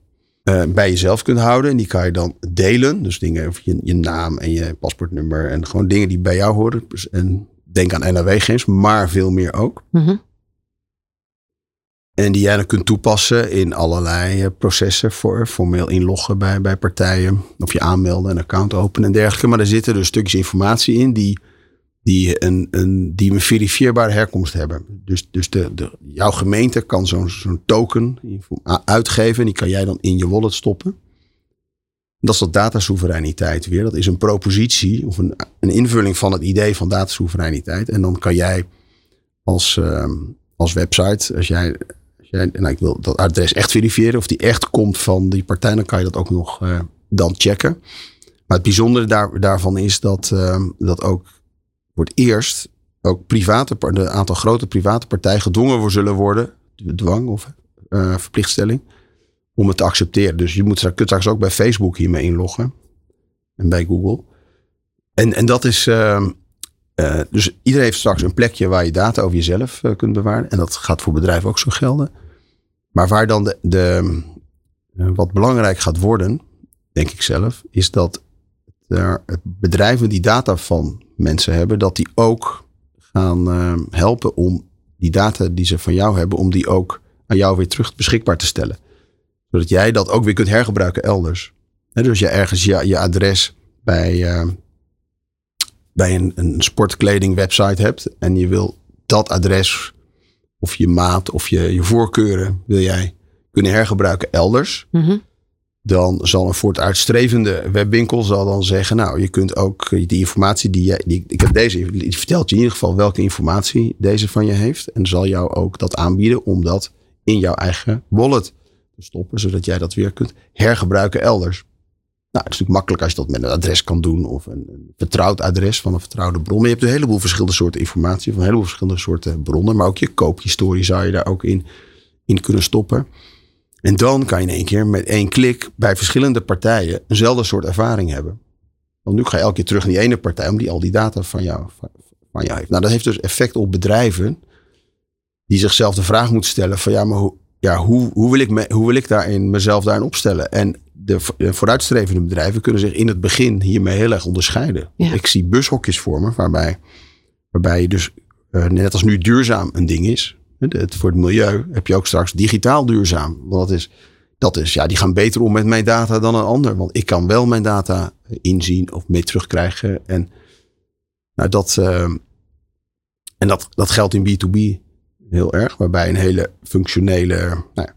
uh, bij jezelf kunt houden. En die kan je dan delen. Dus dingen over je, je naam en je paspoortnummer. En gewoon dingen die bij jou horen. En Denk aan NAW-games, maar veel meer ook. Mhm. En die jij dan kunt toepassen in allerlei eh, processen voor formeel inloggen bij, bij partijen. Of je aanmelden, een account openen en dergelijke. Maar er zitten dus stukjes informatie in die, die, een, een, die een verifieerbare herkomst hebben. Dus, dus de, de, jouw gemeente kan zo'n zo'n token uitgeven. En die kan jij dan in je wallet stoppen. Dat is dat datasoevereiniteit weer. Dat is een propositie of een, een invulling van het idee van datasoevereiniteit. En dan kan jij als, uh, als website, als jij, als jij nou, ik wil dat adres echt verifiëren, of die echt komt van die partij, dan kan je dat ook nog uh, dan checken. Maar het bijzondere daar, daarvan is dat, uh, dat ook voor het eerst ook private, een aantal grote private partijen gedwongen zullen worden, dwang of uh, verplichtstelling, om het te accepteren. Dus je moet, kunt straks ook bij Facebook hiermee inloggen. En bij Google. En, en dat is. Uh, uh, dus iedereen heeft straks een plekje waar je data over jezelf uh, kunt bewaren. En dat gaat voor bedrijven ook zo gelden. Maar waar dan de, de wat belangrijk gaat worden, denk ik zelf, is dat er bedrijven die data van mensen hebben, dat die ook gaan helpen om die data die ze van jou hebben, om die ook aan jou weer terug beschikbaar te stellen zodat jij dat ook weer kunt hergebruiken elders. dus als je ergens je, je adres bij, uh, bij een, een sportkleding website hebt. En je wil dat adres of je maat of je, je voorkeuren wil jij kunnen hergebruiken elders. Mm Dan zal een voortuitstrevende webwinkel zal dan zeggen, nou, je kunt ook die informatie die jij, die, ik heb deze, die vertelt je in ieder geval welke informatie deze van je heeft. En zal jou ook dat aanbieden om dat in jouw eigen wallet stoppen, zodat jij dat weer kunt hergebruiken elders. Nou, het is natuurlijk makkelijk als je dat met een adres kan doen of een, een vertrouwd adres van een vertrouwde bron. Je hebt een heleboel verschillende soorten informatie van heleboel verschillende soorten bronnen. Maar ook je koophistorie zou je daar ook in, in kunnen stoppen. En dan kan je in één keer met één klik bij verschillende partijen eenzelfde soort ervaring hebben. Want nu ga je elke keer terug naar die ene partij om die al die data van jou, van jou heeft. Nou, dat heeft dus effect op bedrijven die zichzelf de vraag moeten stellen van ja, maar hoe, ja, hoe, hoe, wil ik me, hoe wil ik daarin mezelf daarin opstellen? En de, vooruitstrevende bedrijven kunnen zich in het begin hiermee heel erg onderscheiden. Ik zie bushokjes vormen waarbij, waarbij je dus, uh, net als nu duurzaam een ding is, het, voor het milieu, heb je ook straks digitaal duurzaam. Want dat is, dat is, ja, die gaan beter om met mijn data dan een ander. Want ik kan wel mijn data inzien of mee terugkrijgen. En nou, dat, uh, en dat, dat geldt in B2B heel erg. Waarbij een hele functionele nou,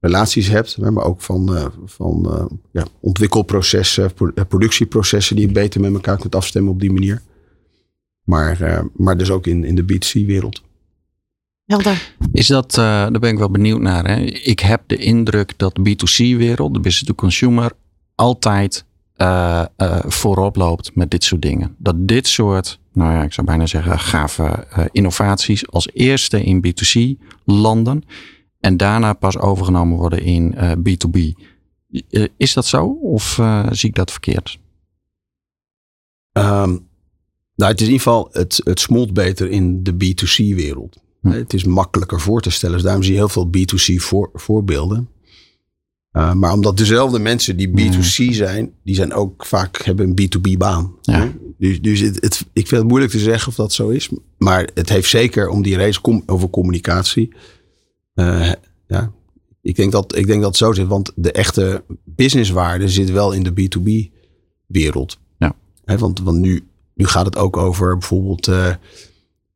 relaties hebt. Maar ook van, uh, van uh, ja, ontwikkelprocessen, eh, productieprocessen die je beter met elkaar kunt afstemmen op die manier. Maar, maar dus ook in, in de B2C-wereld. Helder. Is dat, daar ben ik wel benieuwd naar. Hè? Ik heb de indruk dat de B2C-wereld, de business to consumer, altijd voorop loopt met dit soort dingen. Dat dit soort nou ja, ik zou bijna zeggen, gave uh, innovaties als eerste in B2C landen en daarna pas overgenomen worden in uh, B2B. Uh, is dat zo of eh, zie ik dat verkeerd? Um, nou, het is in ieder geval, het, het smolt beter in de B2C-wereld. Hm. Het is makkelijker voor te stellen. Dus daarom zie je heel veel B2C voor, voorbeelden. Uh, maar omdat dezelfde mensen die B2C hm. zijn, die zijn ook vaak hebben een B2B baan. Ja Dus, dus het, het, ik vind het moeilijk te zeggen of dat zo is. Maar het heeft zeker om die race com over communicatie. Uh, ja, ik denk, dat, ik denk dat het zo zit. Want de echte businesswaarde zit wel in de B2B wereld. Ja. He, want, want nu, nu gaat het ook over bijvoorbeeld... Uh,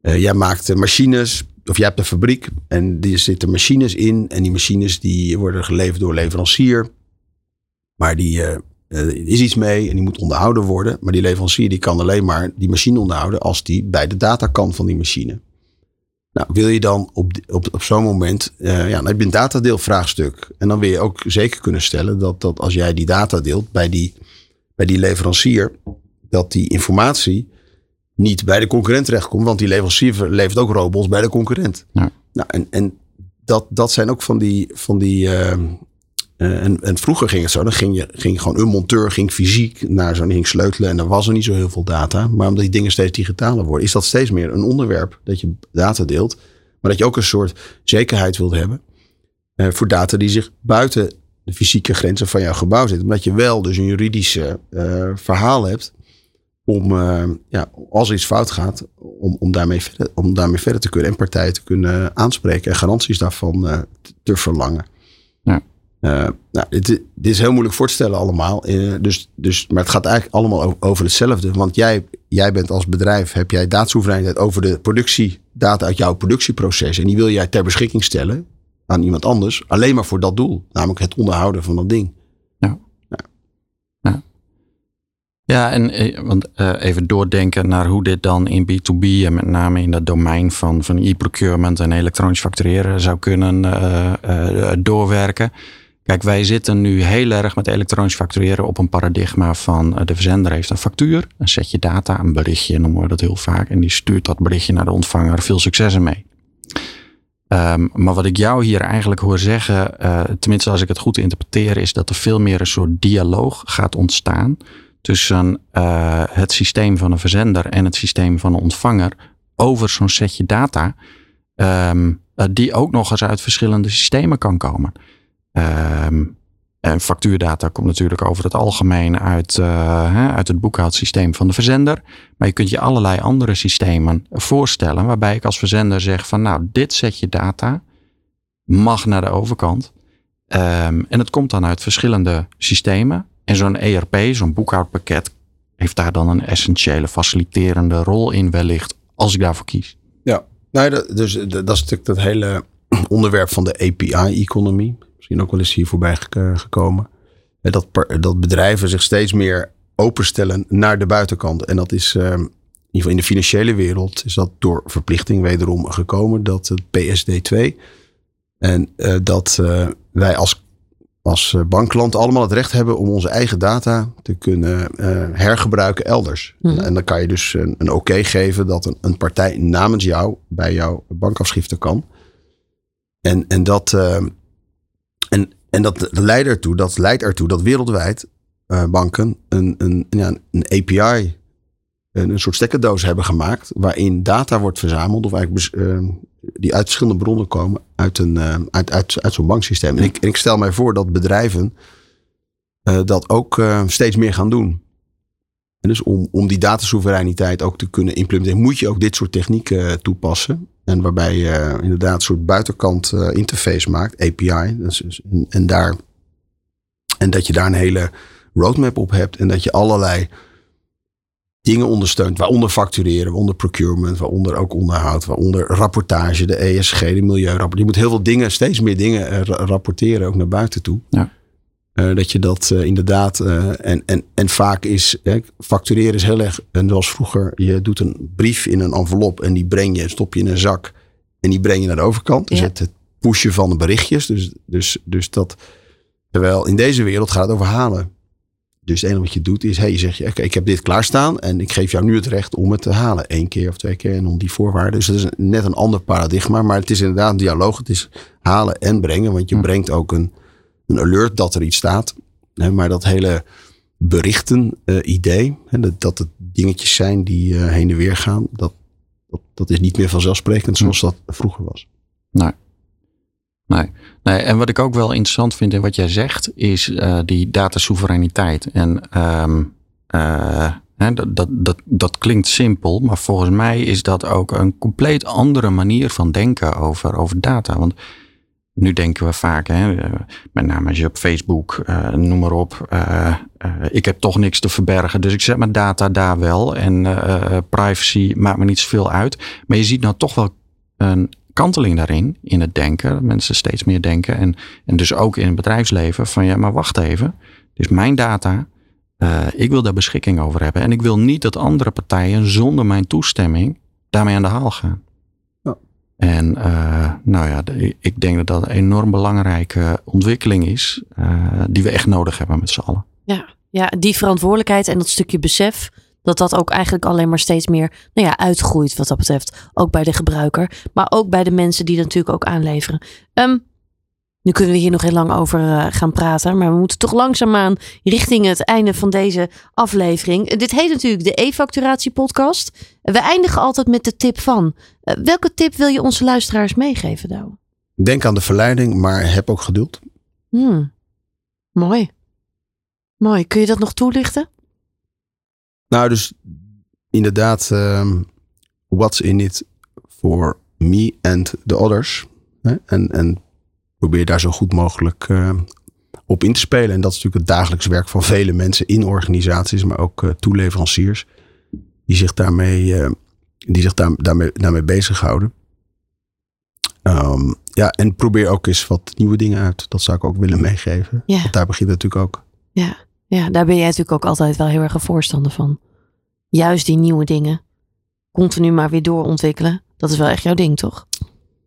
jij maakt machines of jij hebt een fabriek en er zitten machines in. En die machines die worden geleverd door leverancier. Maar die uh, is iets mee en die moet onderhouden worden. Maar die leverancier die kan alleen maar die machine onderhouden als die bij de data kan van die machine. Nou, wil je dan op, op, op zo'n moment, uh, ja, dan heb je een datadeelvraagstuk. En dan wil je ook zeker kunnen stellen dat, dat als jij die data deelt bij die, bij die leverancier, dat die informatie niet bij de concurrent terechtkomt. Want die leverancier levert ook robots bij de concurrent. Ja. Nou, en en dat, dat zijn ook van die. Van die uh, uh, en, en vroeger ging het zo. Dan ging, je, ging gewoon een monteur ging fysiek naar zo'n ging sleutelen. En dan was er niet zo heel veel data. Maar omdat die dingen steeds digitaler worden, is dat steeds meer een onderwerp dat je data deelt. Maar dat je ook een soort zekerheid wilt hebben. Uh, voor data die zich buiten de fysieke grenzen van jouw gebouw zitten. Omdat je wel dus een juridische verhaal hebt om, uh, ja, als er iets fout gaat, om, om, daarmee verder, om daarmee verder te kunnen en partijen te kunnen aanspreken en garanties daarvan uh, te, te, verlangen. Ja. Uh, nou, dit, dit, is heel moeilijk voor te stellen allemaal. dus, dus, maar het gaat eigenlijk allemaal over hetzelfde. Want jij, jij bent als bedrijf, heb jij datasoevereiniteit over de productiedata uit jouw productieproces. En die wil jij ter beschikking stellen aan iemand anders. Alleen maar voor dat doel. Namelijk het onderhouden van dat ding. Ja. Ja, en want, uh, even doordenken naar hoe dit dan in B2B en met name in dat domein van, van e-procurement en elektronisch factureren zou kunnen uh, doorwerken. Kijk, wij zitten nu heel erg met elektronisch factureren op een paradigma van de verzender heeft een factuur, een setje data, een berichtje noemen we dat heel vaak. En die stuurt dat berichtje naar de ontvanger. Veel succes ermee. Um, maar wat ik jou hier eigenlijk hoor zeggen, tenminste als ik het goed interpreteer, is dat er veel meer een soort dialoog gaat ontstaan tussen uh, het systeem van een verzender en het systeem van een ontvanger over zo'n setje data, um, uh, die ook nog eens uit verschillende systemen kan komen. Um, en factuurdata komt natuurlijk over het algemeen uit, uh, uit het boekhoudsysteem van de verzender. Maar je kunt je allerlei andere systemen voorstellen waarbij ik als verzender zeg van nou, dit setje data mag naar de overkant. Um, en het komt dan uit verschillende systemen. En zo'n ERP, zo'n boekhoudpakket, heeft daar dan een essentiële faciliterende rol in wellicht, als ik daarvoor kies. Ja, nou, dat, dus, dat is natuurlijk dat hele onderwerp van de API-economie. Misschien ook wel eens hier voorbij gekomen. Dat, dat bedrijven zich steeds meer openstellen naar de buitenkant. En dat is, in ieder geval in de financiële wereld, is dat door verplichting wederom gekomen. Dat het PSD2 en uh, dat uh, wij als als bankklant allemaal het recht hebben om onze eigen data te kunnen uh, hergebruiken elders. Mm -hmm. En dan kan je dus een, een oké okay geven dat een, een, partij namens jou bij jouw bankafschriften kan. En, en, dat, uh, en, en dat leidt ertoe, dat leidt ertoe dat wereldwijd uh, banken een, een, ja, een API, een, een soort stekkerdoos hebben gemaakt waarin data wordt verzameld of eigenlijk die uit verschillende bronnen komen uit, een, uh, uit, uit, uit zo'n banksysteem. En ik, en ik stel mij voor dat bedrijven uh, dat ook uh, steeds meer gaan doen. En dus om, om die datasoevereiniteit ook te kunnen implementeren, moet je ook dit soort technieken toepassen. En waarbij je inderdaad een soort buitenkant interface maakt, API. Dus, en, en, daar, en dat je daar een hele roadmap op hebt. En dat je allerlei dingen ondersteunt. Waaronder factureren, waaronder procurement, waaronder ook onderhoud, waaronder rapportage, de ESG, de milieurapport. Je moet heel veel dingen, steeds meer dingen rapporteren, ook naar buiten toe. Ja. Uh, dat je dat uh, inderdaad, en, en, en vaak is, factureren is heel erg, en zoals vroeger, je doet een brief in een envelop en die breng je, stop je in een zak en die breng je naar de overkant. Dus ja. het, het pushen van de berichtjes. Dus, dus, dus dat, terwijl in deze wereld gaat het over halen. Dus het enige wat je doet is, hey, je zegt, je, okay, ik heb dit klaarstaan en ik geef jou nu het recht om het te halen. Eén keer of twee keer en om die voorwaarden. Dus dat is net een ander paradigma, maar het is inderdaad een dialoog. Het is halen en brengen, want je hm. brengt ook een, een alert dat er iets staat. Maar dat hele berichten uh, idee, dat, dat het dingetjes zijn die uh, heen en weer gaan, dat, dat, dat is niet meer vanzelfsprekend zoals hm. dat vroeger was. Nee. Nee. nee, en wat ik ook wel interessant vind in wat jij zegt, is uh, die datasoevereiniteit. En um, uh, dat, dat, dat, dat klinkt simpel, maar volgens mij is dat ook een compleet andere manier van denken over, over data. Want nu denken we vaak, hè, eh, met name als je op Facebook, noem maar op, ik heb toch niks te verbergen, dus ik zet mijn data daar wel. En privacy maakt me niet zoveel uit. Maar je ziet nou toch wel een kanteling daarin, in het denken. Dat mensen steeds meer denken. En, en dus ook in het bedrijfsleven van ja, maar wacht even. Dus mijn data, ik wil daar beschikking over hebben. En ik wil niet dat andere partijen zonder mijn toestemming daarmee aan de haal gaan. En uh, nou ja, ik denk dat dat een enorm belangrijke ontwikkeling is, uh, die we echt nodig hebben met z'n allen. Ja, ja, die verantwoordelijkheid en dat stukje besef, dat dat ook eigenlijk alleen maar steeds meer nou ja, uitgroeit wat dat betreft. Ook bij de gebruiker, maar ook bij de mensen die dat natuurlijk ook aanleveren. Um, nu kunnen we hier nog heel lang over uh, gaan praten, maar we moeten toch langzaamaan richting het einde van deze aflevering. Dit heet natuurlijk de e-facturatie podcast. We eindigen altijd met de tip van. Uh, welke tip wil je onze luisteraars meegeven, Douwe? Denk aan de verleiding, maar heb ook geduld. Hmm. Mooi. Mooi. Kun je dat nog toelichten? Nou, dus inderdaad, um, what's in it for me and the others. En, en probeer daar zo goed mogelijk uh, op in te spelen. En dat is natuurlijk het dagelijks werk van vele mensen in organisaties, maar ook uh, toeleveranciers, die zich daarmee, uh, die zich daar, daarmee, daarmee bezighouden. Um, ja, en probeer ook eens wat nieuwe dingen uit. Dat zou ik ook willen meegeven. Ja. Want daar begint het natuurlijk ook. Ja. Ja, daar ben jij natuurlijk ook altijd wel heel erg een voorstander van. Juist die nieuwe dingen. Continu maar weer doorontwikkelen. Dat is wel echt jouw ding, toch?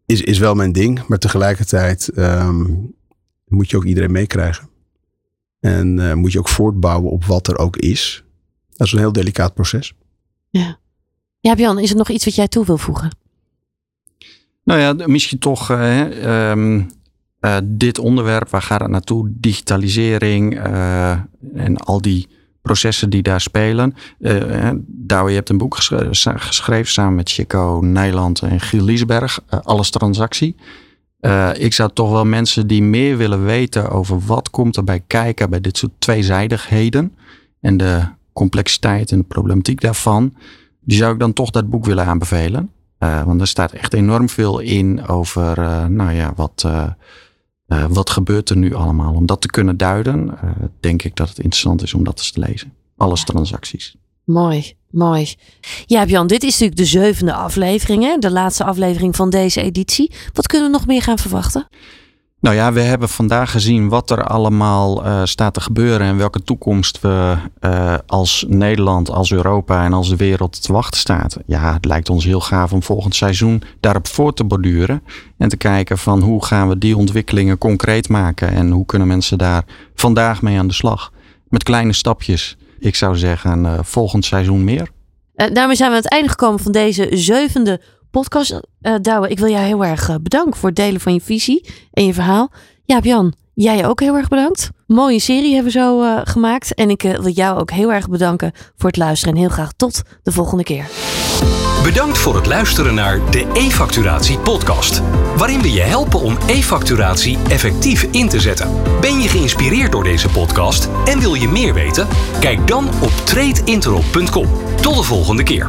is, is wel mijn ding. Maar tegelijkertijd um, moet je ook iedereen meekrijgen. En uh, moet je ook voortbouwen op wat er ook is. Dat is een heel delicaat proces. Ja. Ja, Bjan, is er nog iets wat jij toe wil voegen? Nou ja, misschien toch uh, um, uh, dit onderwerp, waar gaat het naartoe? Digitalisering uh, en al die processen die daar spelen. Uh, Douwe, je hebt een boek geschreven, samen met Chico Nijland en Giel Liesberg, Alles Transactie. Ik zou toch wel mensen die meer willen weten over wat komt er bij kijken bij dit soort tweezijdigheden en de complexiteit en de problematiek daarvan, die zou ik dan toch dat boek willen aanbevelen. want er staat echt enorm veel in over, nou ja, wat wat gebeurt er nu allemaal? Om dat te kunnen duiden, uh, denk ik dat het interessant is om dat eens te lezen. Alles transacties. Mooi, mooi. Ja, Bjan, dit is natuurlijk de zevende aflevering, hè? de laatste aflevering van deze editie. Wat kunnen we nog meer gaan verwachten? Nou ja, we hebben vandaag gezien wat er allemaal uh, staat te gebeuren en welke toekomst we uh, als Nederland, als Europa en als de wereld te wachten staat. Ja, het lijkt ons heel gaaf om volgend seizoen daarop voor te borduren en te kijken van hoe gaan we die ontwikkelingen concreet maken en hoe kunnen mensen daar vandaag mee aan de slag. Met kleine stapjes. Ik zou zeggen, uh, volgend seizoen meer. daarmee zijn we aan het einde gekomen van deze zevende podcast. Uh, Douwe, ik wil jou heel erg uh, bedanken voor het delen van je visie en je verhaal. Ja, Jan, jij ook heel erg bedankt. Mooie serie hebben we zo uh, gemaakt. En ik wil jou ook heel erg bedanken voor het luisteren. En heel graag tot de volgende keer. Bedankt voor het luisteren naar de e-facturatie podcast. Waarin we je helpen om e-facturatie effectief in te zetten. Ben je geïnspireerd door deze podcast en wil je meer weten? Kijk dan op tradeintero.com. Tot de volgende keer.